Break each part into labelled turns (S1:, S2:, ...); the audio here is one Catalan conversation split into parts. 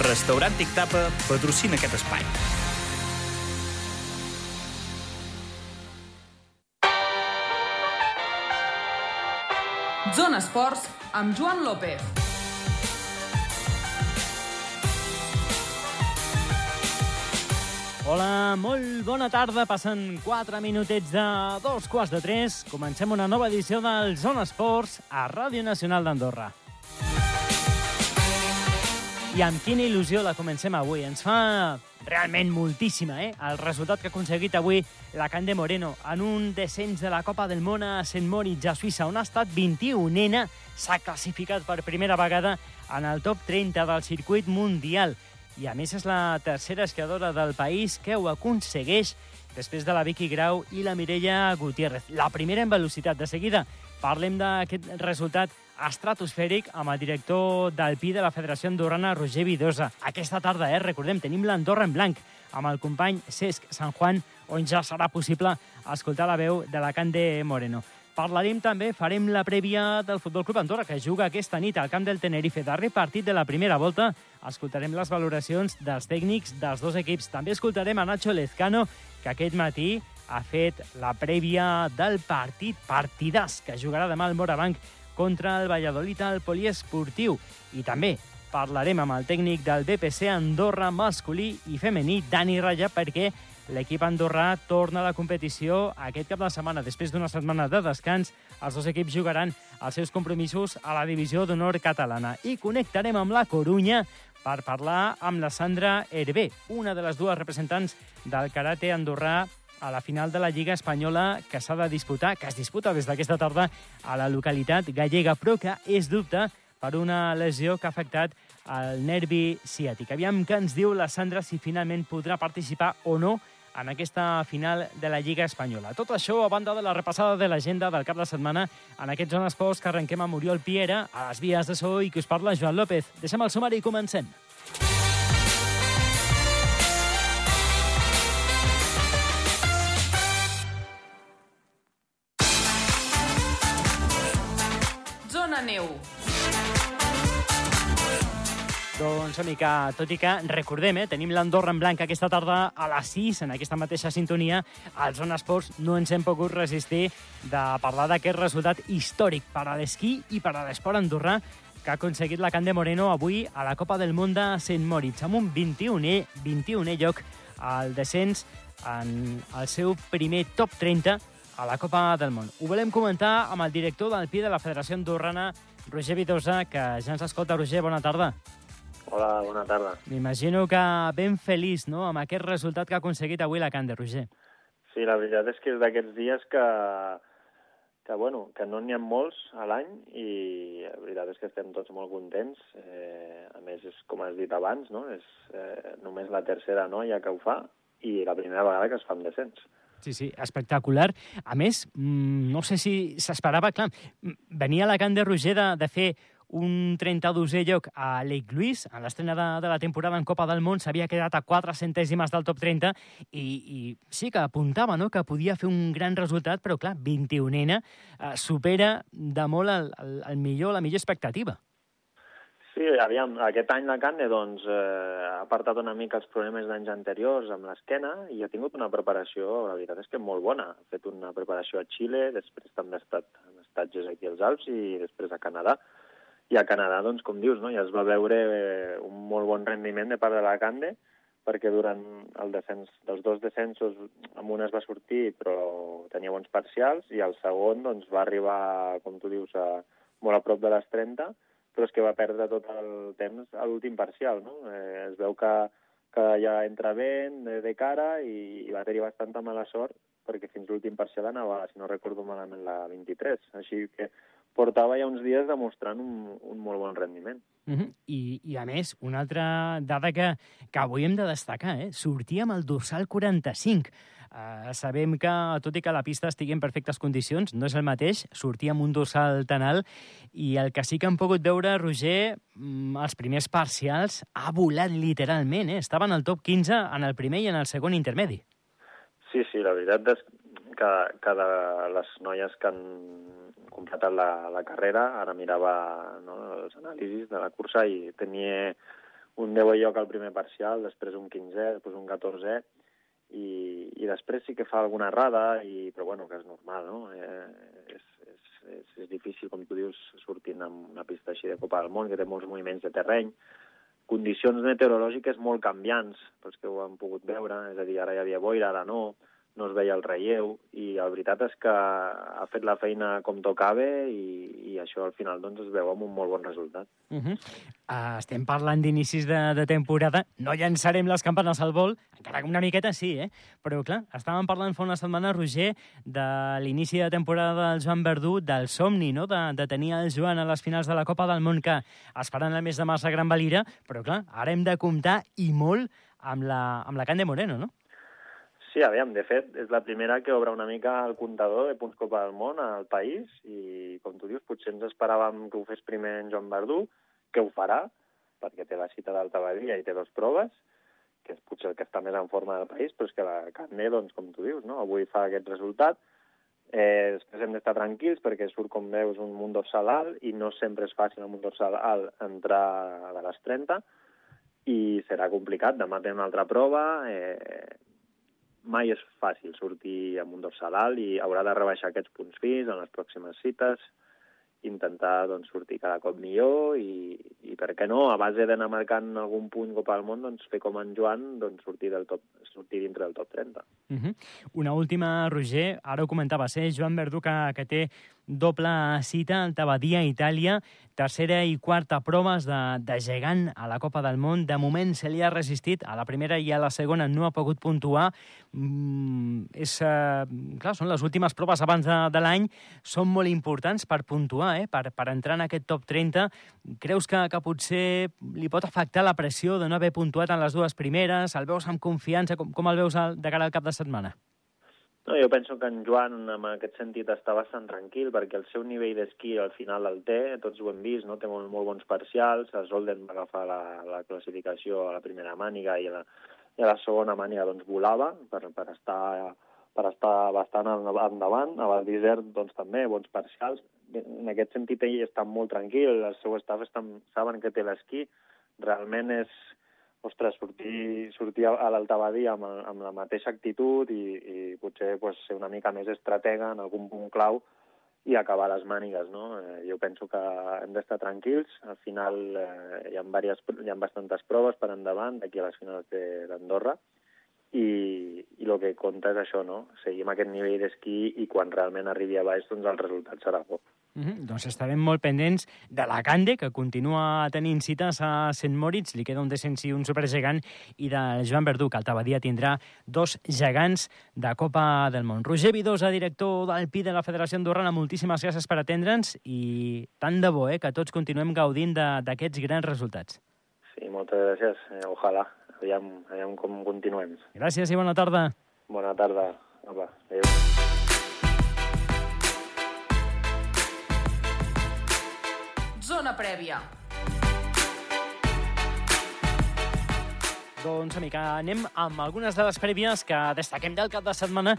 S1: Restaurant Tic Tapa patrocina aquest espai.
S2: Zona Esports amb Joan López.
S3: Hola, molt bona tarda. Passen 4 minutets de dos quarts de 3. Comencem una nova edició del Zona Esports a Ràdio Nacional d'Andorra. I amb quina il·lusió la comencem avui. Ens fa realment moltíssima, eh? El resultat que ha aconseguit avui la Cande Moreno en un descens de la Copa del Món a Sant Moritz, a Suïssa, on ha estat 21ena, s'ha classificat per primera vegada en el top 30 del circuit mundial. I a més és la tercera esquiadora del país que ho aconsegueix després de la Vicky Grau i la Mireia Gutiérrez. La primera en velocitat. De seguida parlem d'aquest resultat estratosfèric amb el director del PI de la Federació Andorrana, Roger Vidosa. Aquesta tarda, eh, recordem, tenim l'Andorra en blanc amb el company Cesc San Juan, on ja serà possible escoltar la veu de la Cande Moreno. Parlarem també, farem la prèvia del Futbol Club Andorra, que juga aquesta nit al camp del Tenerife. Darrer partit de la primera volta. Escoltarem les valoracions dels tècnics dels dos equips. També escoltarem a Nacho Lezcano, que aquest matí ha fet la prèvia del partit partidàs que jugarà demà al Morabanc contra el Valladolid al Poliesportiu. I també parlarem amb el tècnic del BPC Andorra masculí i femení, Dani Raya, perquè l'equip andorrà torna a la competició aquest cap de setmana. Després d'una setmana de descans, els dos equips jugaran els seus compromisos a la divisió d'honor catalana. I connectarem amb la Corunya per parlar amb la Sandra Hervé, una de les dues representants del karate andorrà a la final de la Lliga Espanyola que s'ha de disputar, que es disputa des d'aquesta tarda a la localitat gallega, però que és dubte per una lesió que ha afectat el nervi ciàtic. Aviam què ens diu la Sandra si finalment podrà participar o no en aquesta final de la Lliga Espanyola. Tot això a banda de la repassada de l'agenda del cap de setmana en aquests zones esports que arrenquem amb Oriol Piera, a les vies de so i que us parla Joan López. Deixem el sumari i comencem.
S2: Zona Neu.
S3: Doncs que, tot i que, recordem, eh, tenim l'Andorra en blanc aquesta tarda a les 6, en aquesta mateixa sintonia, al Zona Esports no ens hem pogut resistir de parlar d'aquest resultat històric per a l'esquí i per a l'esport andorrà que ha aconseguit la Cande Moreno avui a la Copa del Món de Sant Moritz, amb un 21è, 21è lloc al descens en el seu primer top 30 a la Copa del Món. Ho volem comentar amb el director del PI de la Federació Andorrana, Roger Vitosa, que ja ens escolta. Roger, bona tarda.
S4: Hola, bona tarda.
S3: M'imagino que ben feliç no? amb aquest resultat que ha aconseguit avui la Cande, Roger.
S4: Sí, la veritat és que és d'aquests dies que, que, bueno, que no n'hi ha molts a l'any i la veritat és que estem tots molt contents. Eh, a més, és com has dit abans, no? és eh, només la tercera noia que ho fa i la primera vegada que es fa amb descens.
S3: Sí, sí, espectacular. A més, mm, no sé si s'esperava, clar, mm, venia la Cande Roger de, de fer un 32è lloc a Lake Louise, en l'estrena de, de la temporada en Copa del Món, s'havia quedat a 4 centèsimes del top 30 i, i sí que apuntava no? que podia fer un gran resultat, però clar, 21ena eh, supera de molt el, el, el millor, la millor expectativa.
S4: Sí, aviam, aquest any la Cande doncs, eh, ha apartat una mica els problemes d'anys anteriors amb l'esquena i ha tingut una preparació, la veritat és que molt bona. Ha fet una preparació a Xile, després també ha estat en estatges aquí als Alps i després a Canadà. I a Canadà, doncs, com dius, no? ja es va veure eh, un molt bon rendiment de part de la Cande, perquè durant el descens, dels dos descensos, amb un es va sortir, però tenia bons parcials, i el segon doncs, va arribar, com tu dius, a, molt a prop de les 30, però és que va perdre tot el temps a l'últim parcial. No? Eh, es veu que, que ja entra vent de, de cara i, i va tenir bastanta mala sort perquè fins l'últim parcial anava, si no recordo malament, la 23. Així que portava ja uns dies demostrant un, un molt bon rendiment.
S3: Uh -huh. I, I, a més, una altra dada que, que avui hem de destacar, eh? sortia amb el dorsal 45. Uh, sabem que, tot i que la pista estigui en perfectes condicions, no és el mateix, sortia amb un dorsal tan alt, i el que sí que hem pogut veure, Roger, mm, els primers parcials, ha volat literalment, eh? estava en el top 15 en el primer i en el segon intermedi.
S4: Sí, sí, la veritat és que, que de les noies que han completat la, la carrera, ara mirava no, els anàlisis de la cursa i tenia un 10 lloc al primer parcial, després un 15è, després un 14è, i, i després sí que fa alguna errada, i, però bueno, que és normal, no? Eh, és, és, és, és difícil, com tu dius, sortint en una pista així de Copa del Món, que té molts moviments de terreny, condicions meteorològiques molt canviants, pels que ho han pogut veure, és a dir, ara hi havia boira, ara no, no es veia el relleu, i la veritat és que ha fet la feina com tocava i, i això al final doncs, es veu amb un molt bon resultat.
S3: Uh -huh. uh, estem parlant d'inicis de, de temporada. No llançarem les campanes al vol, encara que una miqueta sí, eh? Però, clar, estàvem parlant fa una setmana, Roger, de l'inici de temporada del Joan Verdú, del somni, no?, de, de tenir el Joan a les finals de la Copa del Món que esperant el mes de març a Gran Valira, però, clar, ara hem de comptar i molt amb la, amb la Can de Moreno, no?
S4: Sí, aviam, de fet, és la primera que obre una mica el comptador de punts Copa del Món al país i, com tu dius, potser ens esperàvem que ho fes primer en Joan Verdú, que ho farà, perquè té la cita d'Alta Badia i té dues proves, que és potser el que està més en forma del país, però és que la Carné, doncs, com tu dius, no? avui fa aquest resultat. Eh, després hem d'estar tranquils perquè surt, com veus, un munt dorsal alt i no sempre és fàcil un munt dorsal alt entrar a les 30 i serà complicat. Demà té una altra prova, eh, mai és fàcil sortir amb un dorsal alt i haurà de rebaixar aquests punts fins en les pròximes cites, intentar doncs, sortir cada cop millor i, i per què no, a base d'anar marcant algun punt Copa del Món, doncs, fer com en Joan, doncs, sortir, del top, sortir dintre del top 30.
S3: Uh -huh. Una última, Roger, ara ho comentaves, eh? Joan Verdú, que, que té doble cita al Tabadia, Itàlia, tercera i quarta proves de, de gegant a la Copa del Món. De moment se li ha resistit, a la primera i a la segona no ha pogut puntuar. Mm, és, eh, clar, són les últimes proves abans de, de l'any, són molt importants per puntuar, eh? per, per entrar en aquest top 30. Creus que, que potser li pot afectar la pressió de no haver puntuat en les dues primeres? El veus amb confiança? Com, com el veus de cara al cap de setmana?
S4: No, jo penso que en Joan, en aquest sentit, està bastant tranquil, perquè el seu nivell d'esquí al final el té, tots ho hem vist, no? té molt, molt bons parcials, el Zolden va agafar la, la classificació a la primera màniga i a la, i a la segona màniga doncs, volava per, per, estar, per estar bastant endavant, a Val d'Isert doncs, també, bons parcials. En aquest sentit ell està molt tranquil, el seu staff estan, saben que té l'esquí, realment és, ostres, sortir, sortir a l'Altabadia amb, amb la mateixa actitud i, i potser pues, ser una mica més estratega en algun punt clau i acabar les mànigues, no? Eh, jo penso que hem d'estar tranquils. Al final eh, hi, ha diverses, hi ha bastantes proves per endavant d'aquí a les finals d'Andorra i, i el que compta és això, no? Seguir amb aquest nivell d'esquí i quan realment arribi a baix, doncs el resultat serà bo.
S3: Mm -hmm. Doncs estarem molt pendents de la Cande, que continua tenint cites a Sant Moritz, li queda un descens i un supergegant, i de Joan Verdú, que al Tabadia tindrà dos gegants de Copa del Món. Roger Vidosa, director del PI de la Federació Andorrana, moltíssimes gràcies per atendre'ns i tant de bo eh, que tots continuem gaudint d'aquests grans resultats.
S4: Sí, moltes gràcies. Eh, ojalà. Aviam, aviam com continuem.
S3: Gràcies i bona tarda.
S4: Bona tarda. Apa, adéu.
S2: Zona prèvia.
S3: Doncs, amica, anem amb algunes de les prèvies que destaquem del cap de setmana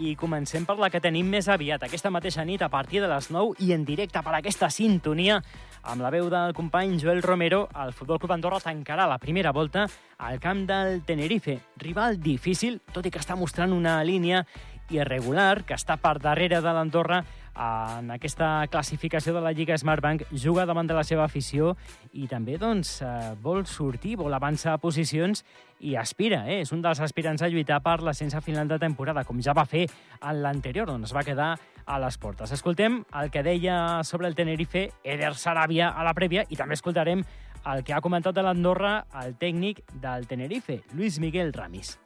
S3: i comencem per la que tenim més aviat, aquesta mateixa nit a partir de les 9 i en directe per aquesta sintonia amb la veu del company Joel Romero, el Futbol Club Andorra tancarà la primera volta al camp del Tenerife. Rival difícil, tot i que està mostrant una línia irregular que està per darrere de l'Andorra en aquesta classificació de la Lliga Smartbank, juga davant de la seva afició i també doncs, eh, vol sortir, vol avançar a posicions i aspira, eh? és un dels aspirants a lluitar per l'ascens a final de temporada, com ja va fer en l'anterior, on es va quedar a les portes. Escoltem el que deia sobre el Tenerife Eder Sarabia a la prèvia i també escoltarem el que ha comentat de l'Andorra el tècnic del Tenerife, Luis Miguel Ramis.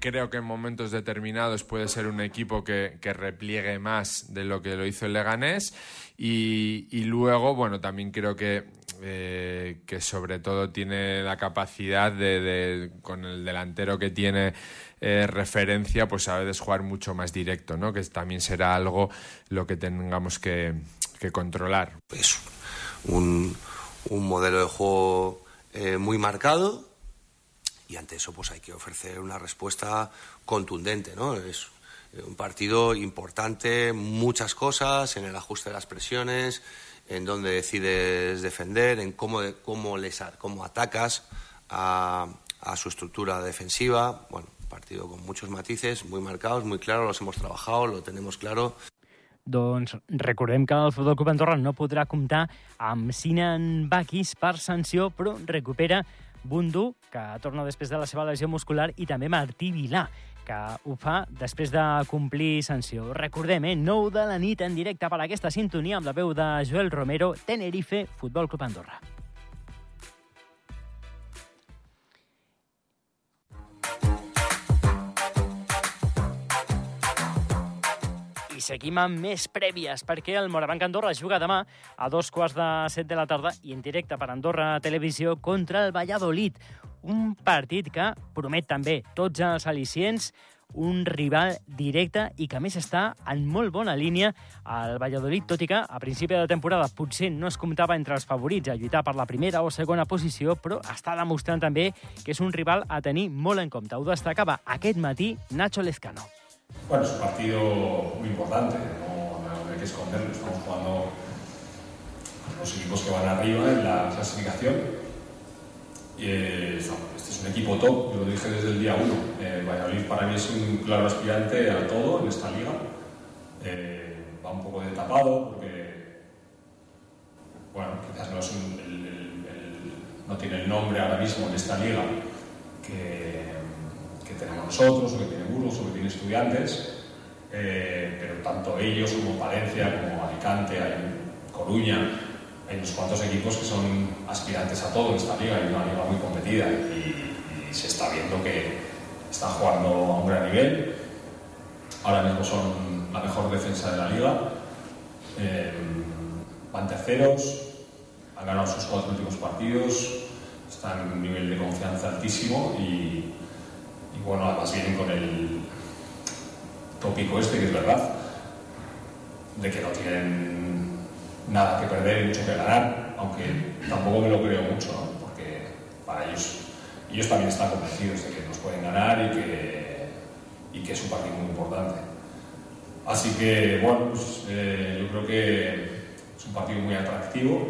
S5: Creo que en momentos determinados puede ser un equipo que, repliegue más de lo que lo hizo el Leganés y, luego, bueno, también creo que, eh, que sobre todo tiene la capacidad de, con el delantero que tiene eh, referencia, pues a veces jugar mucho más directo, ¿no? Que también será algo lo que tengamos que, controlar.
S6: Es un, modelo de juego eh, muy marcado y ante eso pues hay que ofrecer una respuesta contundente, ¿no? Es un partido importante, muchas cosas, en el ajuste de las presiones, en dónde decides defender, en cómo, cómo, les, cómo atacas a, a su estructura defensiva. Bueno, partido con muchos matices, muy marcados, muy claros, los hemos trabajado, lo tenemos claro.
S3: Doncs recordem que el Futbol Club Andorra no podrà comptar amb Sinan Bakis per sanció, però recupera Bundu, que torna després de la seva lesió muscular, i també Martí Vilà, que ho fa després de complir sanció. Recordem, eh, 9 de la nit en directe per aquesta sintonia amb la veu de Joel Romero, Tenerife, Futbol Club Andorra. I seguim amb més prèvies, perquè el Morabanc Andorra juga demà a dos quarts de set de la tarda i en directe per Andorra Televisió contra el Valladolid. Un partit que promet també tots els al·licients un rival directe i que a més està en molt bona línia al Valladolid, tot i que a principi de temporada potser no es comptava entre els favorits a lluitar per la primera o segona posició, però està demostrant també que és un rival a tenir molt en compte. Ho destacava aquest matí Nacho Lezcano.
S7: Bueno, es un partido muy importante, no, hay que esconderlo. Estamos jugando los equipos que van arriba en la clasificación. Eh, este es un equipo top, yo lo dije desde el día uno. Eh, Valladolid para mí es un claro aspirante a todo en esta liga. Eh, va un poco de tapado porque, bueno, quizás no, es un- el- no tiene el nombre ahora mismo en esta liga que tenemos nosotros, o que tiene Burgos, o que tiene estudiantes, eh, pero tanto ellos como Palencia, como Alicante, hay Coruña, hay unos cuantos equipos que son aspirantes a todo en esta liga, y una liga muy competida y, y se está viendo que están jugando a un gran nivel. Ahora mismo son la mejor defensa de la liga, eh, van terceros, han ganado sus cuatro últimos partidos, están en un nivel de confianza altísimo y bueno, además vienen con el tópico este, que es verdad, de que no tienen nada que perder y mucho que ganar, aunque tampoco me lo creo mucho, porque para ellos, ellos también están convencidos de que nos pueden ganar y que, y que es un partido muy importante. Así que, bueno, pues, eh, yo creo que es un partido muy atractivo,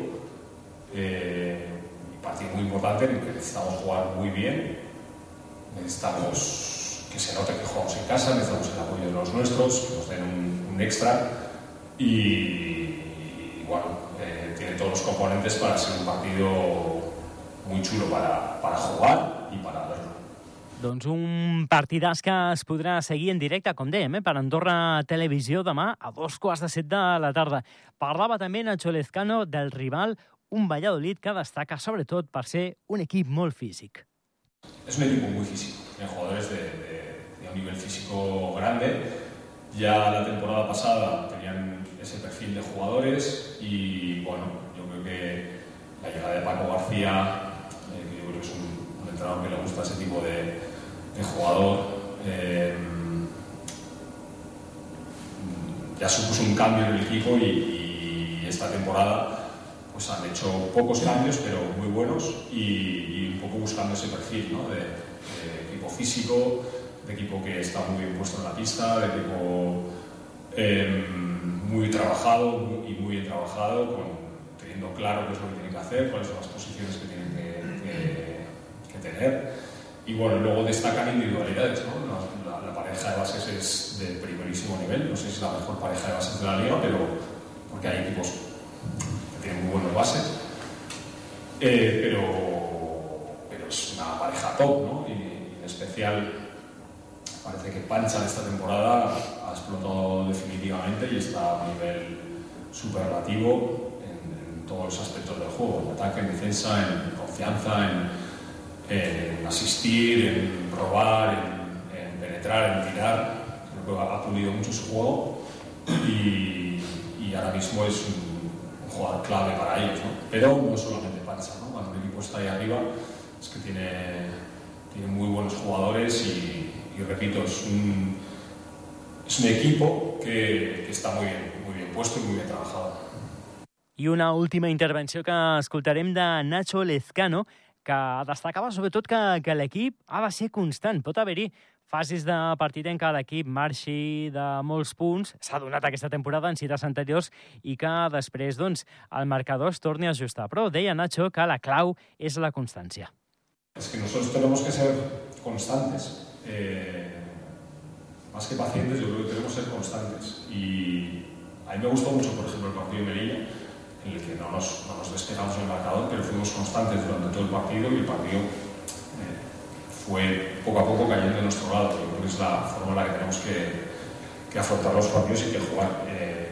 S7: eh, un partido muy importante en el que necesitamos jugar muy bien, necesitamos que se note que jugamos en casa, necesitamos el apoyo de los nuestros, que nos den un, un extra y, y, bueno, eh, tiene todos los componentes para ser un partido muy chulo para, para jugar y para verlo.
S3: Doncs un partidàs que es podrà seguir en directe, com dèiem, eh, per Andorra Televisió demà a dos quarts de set de la tarda. Parlava també Nacho Lezcano del rival, un Valladolid que destaca sobretot per ser un equip molt físic.
S7: Es un equipo muy físico, tiene jugadores de, un nivel físico grande. Ya la temporada pasada tenían ese perfil de jugadores y bueno, yo creo que la llegada de Paco García, eh, yo creo que es un, entrenador que le gusta ese tipo de, jugador, eh, ya supuso un cambio en el equipo y esta temporada pues han hecho pocos cambios pero muy buenos y, un poco buscando ese perfil de, equipo físico, de equipo que está muy bien puesto en la pista, de equipo eh, muy trabajado y muy bien trabajado, teniendo claro qué es lo que tienen que hacer, cuáles son las posiciones que tienen que, tener. Y bueno, luego destacan individualidades, ¿no? La, la- la pareja de bases es de primerísimo nivel, no sé si es la mejor pareja de bases de la liga, pero porque hay equipos muy buenas bases, Eh, pero, es una pareja top, ¿no? Y, en especial parece que Pancha esta temporada ha explotado definitivamente y está a nivel superlativo en, en todos los aspectos del juego, en ataque, en defensa, en confianza, en, asistir, en robar, en, en penetrar, en tirar. Creo que ha, pulido mucho su juego y, y ahora mismo es un jugador clave para ellos. ¿no? Pero no solamente Pancha, ¿no? cuando un equipo está ahí arriba es que tiene, tiene muy buenos jugadores y, y repito, es un, es un equipo que, que está muy bien, muy bien puesto y muy bien trabajado.
S3: I una última intervenció que escoltarem de Nacho Lezcano, que destacava sobretot que, que l'equip ha de ser constant. Pot haver-hi fases de partit en què l'equip marxi de molts punts, s'ha donat aquesta temporada en cites anteriors, i que després doncs, el marcador es torni a ajustar. Però deia Nacho que la clau és la constància.
S7: Es que nosotros tenemos que ser constantes. Eh, más que pacientes, yo creo que tenemos que ser constantes. Y a mí me gustó mucho, por ejemplo, el partido de Melilla, en el que no nos, no nos despegamos el marcador, pero fuimos constantes durante todo el partido y el partido fue poco a poco cayendo de nuestro lado. Yo creo que es la forma en la que tenemos que, afrontar los partidos y que jugar. Eh,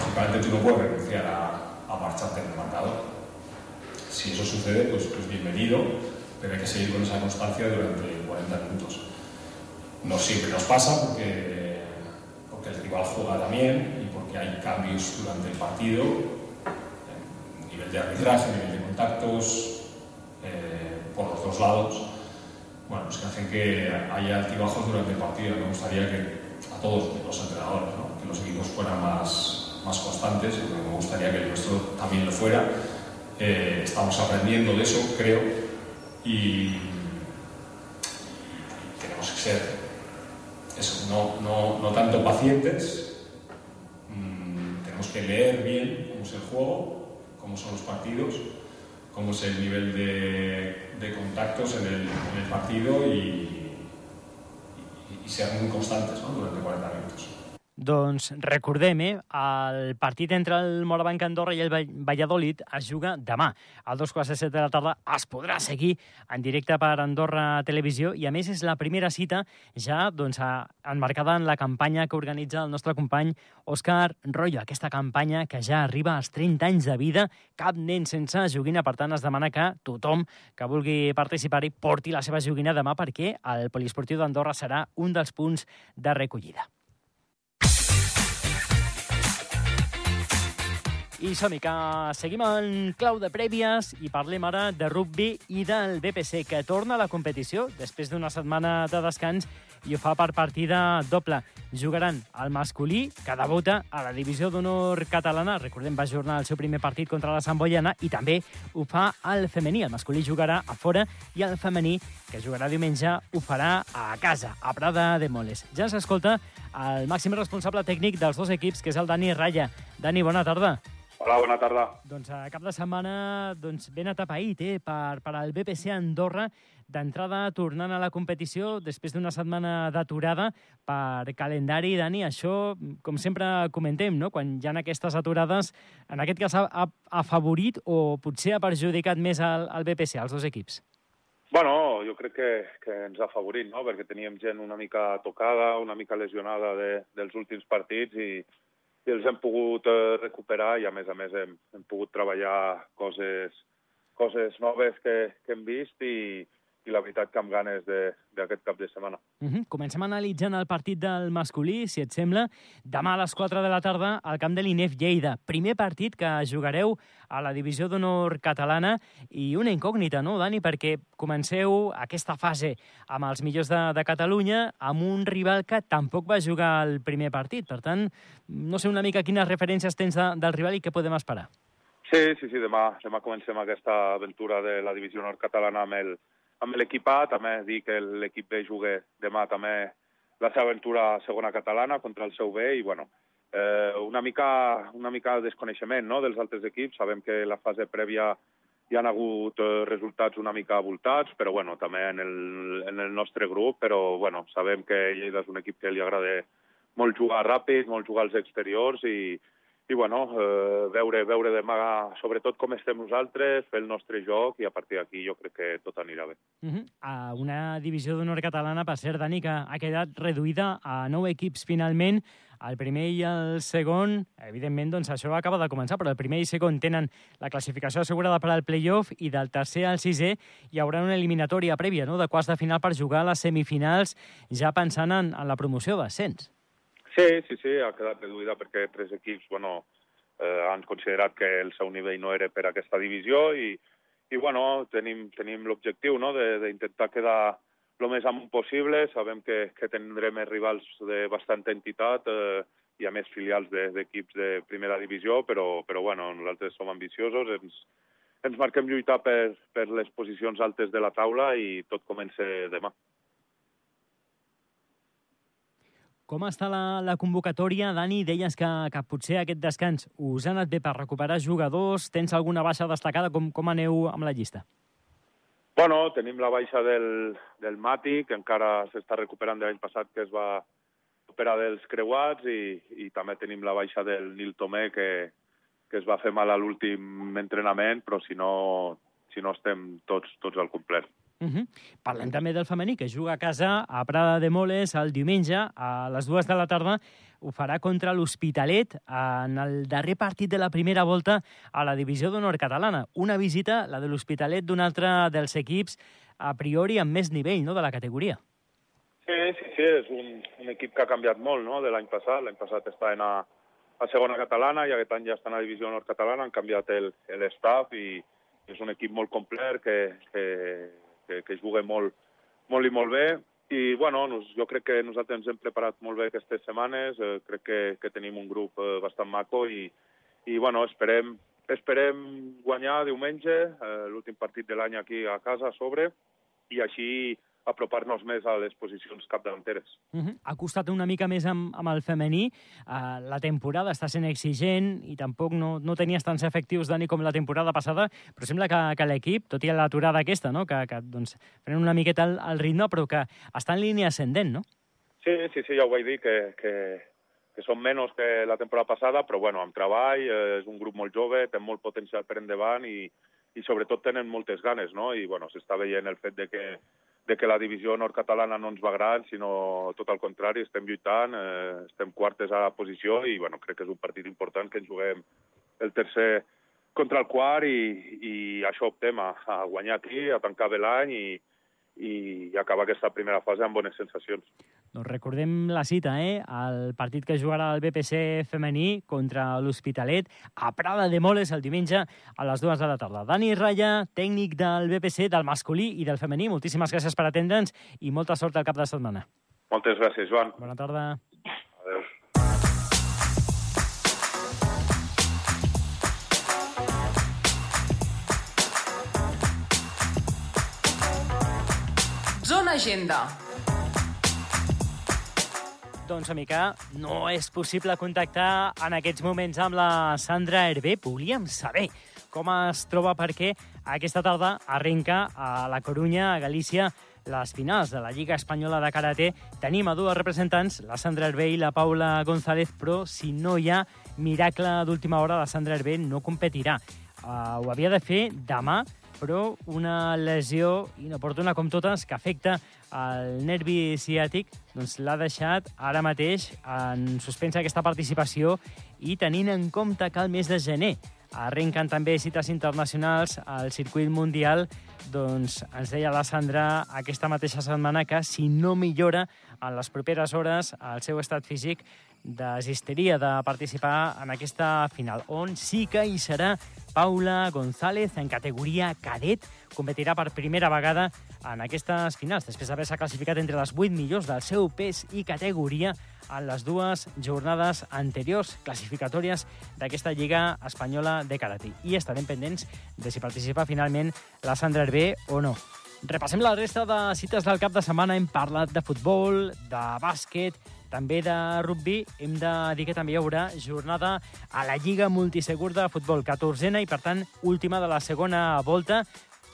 S7: lógicamente tú no puedes renunciar a, marcharte en el marcador. Si eso sucede, pues, pues bienvenido, pero hay que seguir con esa constancia durante 40 minutos. No siempre nos pasa porque, el rival juega también y porque hay cambios durante el partido, nivel de arbitraje, nivel de contactos, eh, por los dos lados, bueno, pues que hacen que haya altibajos durante el partido. Me gustaría que a todos los entrenadores, que los equipos fueran más, más constantes, me gustaría que el nuestro también lo fuera. Eh, estamos aprendiendo de eso, creo, y, y tenemos que ser eso, no, no, no tanto pacientes, mm, tenemos que leer bien cómo es el juego, cómo son los partidos, cómo es el nivel de, de contactos en el, partido y, ser muy constantes durante 40 minutos.
S3: Doncs recordem, eh, el partit entre el Morabanc Andorra i el Valladolid es juga demà. Al dos quarts de set de la tarda es podrà seguir en directe per Andorra Televisió i, a més, és la primera cita ja doncs, enmarcada en la campanya que organitza el nostre company Òscar Royo. Aquesta campanya que ja arriba als 30 anys de vida, cap nen sense joguina, per tant, es demana que tothom que vulgui participar-hi porti la seva joguina demà perquè el Poliesportiu d'Andorra serà un dels punts de recollida. I som-hi, que seguim en clau de prèvies i parlem ara de rugby i del BPC, que torna a la competició després d'una setmana de descans i ho fa per partida doble. Jugaran el masculí, que debuta a la divisió d'honor catalana. Recordem, va ajornar el seu primer partit contra la Sant Boiana i també ho fa el femení. El masculí jugarà a fora i el femení, que jugarà diumenge, ho farà a casa, a Prada de Moles. Ja s'escolta el màxim responsable tècnic dels dos equips, que és el Dani Raya. Dani, bona tarda.
S8: Hola, bona tarda.
S3: Doncs a cap de setmana doncs, ben atapeït eh, per, per al BPC Andorra, d'entrada tornant a la competició després d'una setmana d'aturada per calendari. Dani, això, com sempre comentem, no? quan hi ha aquestes aturades, en aquest cas ha, ha afavorit o potser ha perjudicat més al, al BPC, als dos equips?
S8: Bueno, jo crec que, que ens ha afavorit, no? perquè teníem gent una mica tocada, una mica lesionada de, dels últims partits i, i els hem pogut eh, recuperar i, a més a més, hem, hem pogut treballar coses, coses noves que, que hem vist i, i la veritat que amb ganes d'aquest cap de setmana.
S3: Uh -huh. Comencem analitzant el partit del masculí, si et sembla. Demà a les 4 de la tarda al camp de l'INEF Lleida. Primer partit que jugareu a la divisió d'honor catalana i una incògnita, no, Dani? Perquè comenceu aquesta fase amb els millors de, de Catalunya amb un rival que tampoc va jugar el primer partit. Per tant, no sé una mica quines referències tens de, del rival i què podem esperar.
S8: Sí, sí, sí, demà, demà comencem aquesta aventura de la divisió nord catalana amb el, amb l'equip A, també dir que l'equip B juga demà també la seva aventura segona catalana contra el seu B i, bueno, eh, una, mica, una mica de desconeixement no, dels altres equips. Sabem que la fase prèvia hi han hagut eh, resultats una mica voltats, però bueno, també en el, en el nostre grup, però bueno, sabem que Lleida és un equip que li agrada molt jugar ràpid, molt jugar als exteriors i, i bueno, eh, veure, veure demà sobretot com estem nosaltres, fer el nostre joc i a partir d'aquí jo crec que tot anirà bé.
S3: Uh -huh. a una divisió d'honor catalana, per cert, Dani, que ha quedat reduïda a nou equips finalment, el primer i el segon, evidentment, doncs això acaba de començar, però el primer i segon tenen la classificació assegurada per al playoff i del tercer al sisè hi haurà una eliminatòria prèvia, no?, de quarts de final per jugar a les semifinals ja pensant en, en la promoció d'ascens.
S8: Sí, sí, sí, ha quedat reduïda perquè tres equips bueno, eh, han considerat que el seu nivell no era per a aquesta divisió i, i bueno, tenim, tenim l'objectiu no? d'intentar quedar el més amunt possible. Sabem que, que tindrem rivals de bastanta entitat eh, i a més filials d'equips de, de primera divisió, però, però bueno, nosaltres som ambiciosos, ens, ens marquem lluitar per, per les posicions altes de la taula i tot comença demà.
S3: Com està la, la convocatòria? Dani, deies que, que potser aquest descans us ha anat bé per recuperar jugadors. Tens alguna baixa destacada? Com, com aneu amb la llista?
S8: Bueno, tenim la baixa del, del Mati, que encara s'està recuperant de l'any passat, que es va operar dels creuats, i, i també tenim la baixa del Nil Tomé, que, que es va fer mal a l'últim entrenament, però si no, si no estem tots, tots al complet.
S3: Uh -huh. Parlem també del femení, que juga a casa a Prada de Moles el diumenge a les dues de la tarda. Ho farà contra l'Hospitalet en el darrer partit de la primera volta a la divisió d'honor catalana. Una visita, la de l'Hospitalet, d'un altre dels equips a priori amb més nivell no, de la categoria.
S8: Sí, sí, sí, és un, un equip que ha canviat molt no, de l'any passat. L'any passat estaven a, a segona catalana i aquest any ja estan a divisió honor catalana, han canviat l'estaf i és un equip molt complet que, que, que, que juga molt, molt i molt bé. I, bueno, nos, jo crec que nosaltres ens hem preparat molt bé aquestes setmanes, eh, crec que, que tenim un grup eh, bastant maco i, i bueno, esperem, esperem guanyar diumenge, eh, l'últim partit de l'any aquí a casa a sobre, i així apropar-nos més a les posicions capdavanteres.
S3: Uh -huh. Ha costat una mica més amb, amb el femení. Uh, la temporada està sent exigent i tampoc no, no tenies tants efectius, Dani, com la temporada passada, però sembla que, que l'equip, tot i l'aturada aquesta, no? que, que doncs, prenen una miqueta el, el ritme, però que està en línia ascendent, no?
S8: Sí, sí, sí, ja ho vaig dir, que, que, que són menys que la temporada passada, però bueno, amb treball, eh, és un grup molt jove, té molt potencial per endavant i, i sobretot tenen moltes ganes, no? I bueno, s'està veient el fet de que de que la divisió nord-catalana no ens va agradar, sinó tot al contrari, estem lluitant, eh, estem quartes a la posició i bueno, crec que és un partit important que ens juguem el tercer contra el quart i, i això optem a, a guanyar aquí, a tancar bé l'any i, i acabar aquesta primera fase amb bones sensacions.
S3: Doncs recordem la cita, eh? El partit que jugarà el BPC femení contra l'Hospitalet a Prada de Moles el diumenge a les dues de la tarda. Dani Raya, tècnic del BPC, del masculí i del femení, moltíssimes gràcies per atendre'ns i molta sort al cap de setmana.
S8: Moltes gràcies, Joan.
S3: Bona tarda.
S8: Adéu.
S2: Zona Agenda.
S3: Doncs, amica, no és possible contactar en aquests moments amb la Sandra Hervé. Volíem saber com es troba perquè aquesta tarda arrenca a la Corunya, a Galícia, les finals de la Lliga Espanyola de Karate. Tenim a dues representants, la Sandra Hervé i la Paula González, però si no hi ha miracle d'última hora, la Sandra Hervé no competirà. Uh, ho havia de fer demà, però una lesió inoportuna com totes que afecta el nervi ciàtic doncs l'ha deixat ara mateix en suspensa aquesta participació i tenint en compte que el mes de gener arrenquen també cites internacionals al circuit mundial, doncs ens deia la Sandra aquesta mateixa setmana que si no millora en les properes hores el seu estat físic desistiria de participar en aquesta final, on sí que hi serà Paula González en categoria cadet. Competirà per primera vegada en aquestes finals, després d'haver-se classificat entre les 8 millors del seu pes i categoria en les dues jornades anteriors classificatòries d'aquesta Lliga Espanyola de Karate. I estarem pendents de si participa finalment la Sandra Hervé o no. Repassem la resta de cites del cap de setmana. Hem parlat de futbol, de bàsquet, també de rugby. Hem de dir que també hi haurà jornada a la Lliga Multisegur de Futbol, 14a i, per tant, última de la segona volta,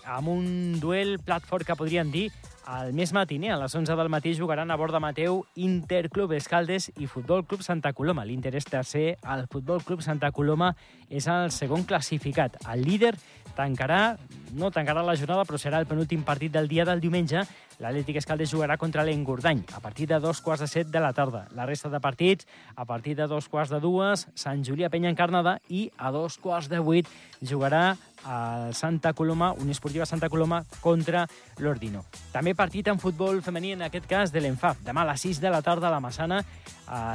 S3: amb un duel plat fort que podríem dir al més matiner, a les 11 del matí, jugaran a Borda Mateu Interclub Escaldes i Futbol Club Santa Coloma. L'Inter és tercer, el Futbol Club Santa Coloma és el segon classificat. El líder tancarà, no tancarà la jornada, però serà el penúltim partit del dia del diumenge. L'Atlètic Escaldes jugarà contra l'Engordany a partir de dos quarts de set de la tarda. La resta de partits, a partir de dos quarts de dues, Sant Julià Penya Encarnada i a dos quarts de vuit jugarà al Santa Coloma, Unió Esportiva Santa Coloma contra l'Ordino. També partit en futbol femení, en aquest cas de l'Enfaf. Demà a les 6 de la tarda a la Massana,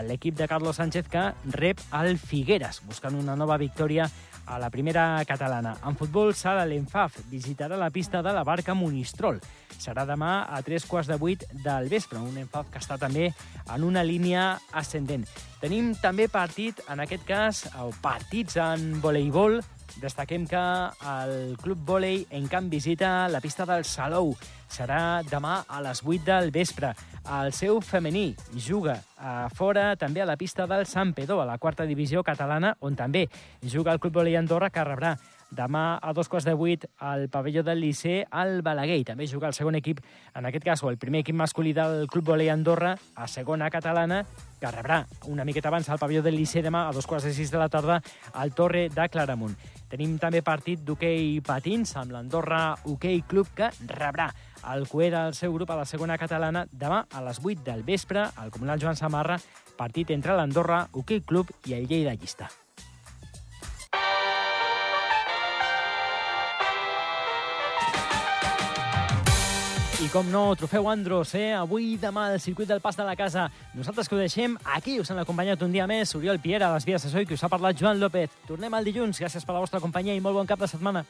S3: l'equip de Carlos Sánchez que rep el Figueres, buscant una nova victòria a la primera catalana. En futbol, sala l'Enfaf visitarà la pista de la Barca Monistrol. Serà demà a tres quarts de vuit del vespre, un Enfaf que està també en una línia ascendent. Tenim també partit, en aquest cas, o partits en voleibol, Destaquem que el Club Volei en camp visita la pista del Salou. Serà demà a les 8 del vespre. El seu femení juga a fora també a la pista del Sant Pedó, a la quarta divisió catalana, on també juga el Club Volei Andorra, que rebrà demà a dos quarts de vuit al pavelló del Liceu al Balaguer. I també juga el segon equip, en aquest cas, o el primer equip masculí del Club Volei Andorra, a segona catalana, que rebrà una miqueta abans al pavelló del Liceu demà a dos quarts de sis de la tarda al Torre de Claramunt. Tenim també partit d'hoquei patins amb l'Andorra Hoquei Club que rebrà el cuer del seu grup a la segona catalana demà a les 8 del vespre al Comunal Joan Samarra, partit entre l'Andorra Hoquei Club i el Lleida Llista. I com no, trofeu Andros, eh? Avui demà el circuit del pas de la casa. Nosaltres que ho deixem aquí, us han acompanyat un dia més Oriol Piera, a les vies de Soi, que us ha parlat Joan López. Tornem al dilluns, gràcies per la vostra companyia i molt bon cap de setmana.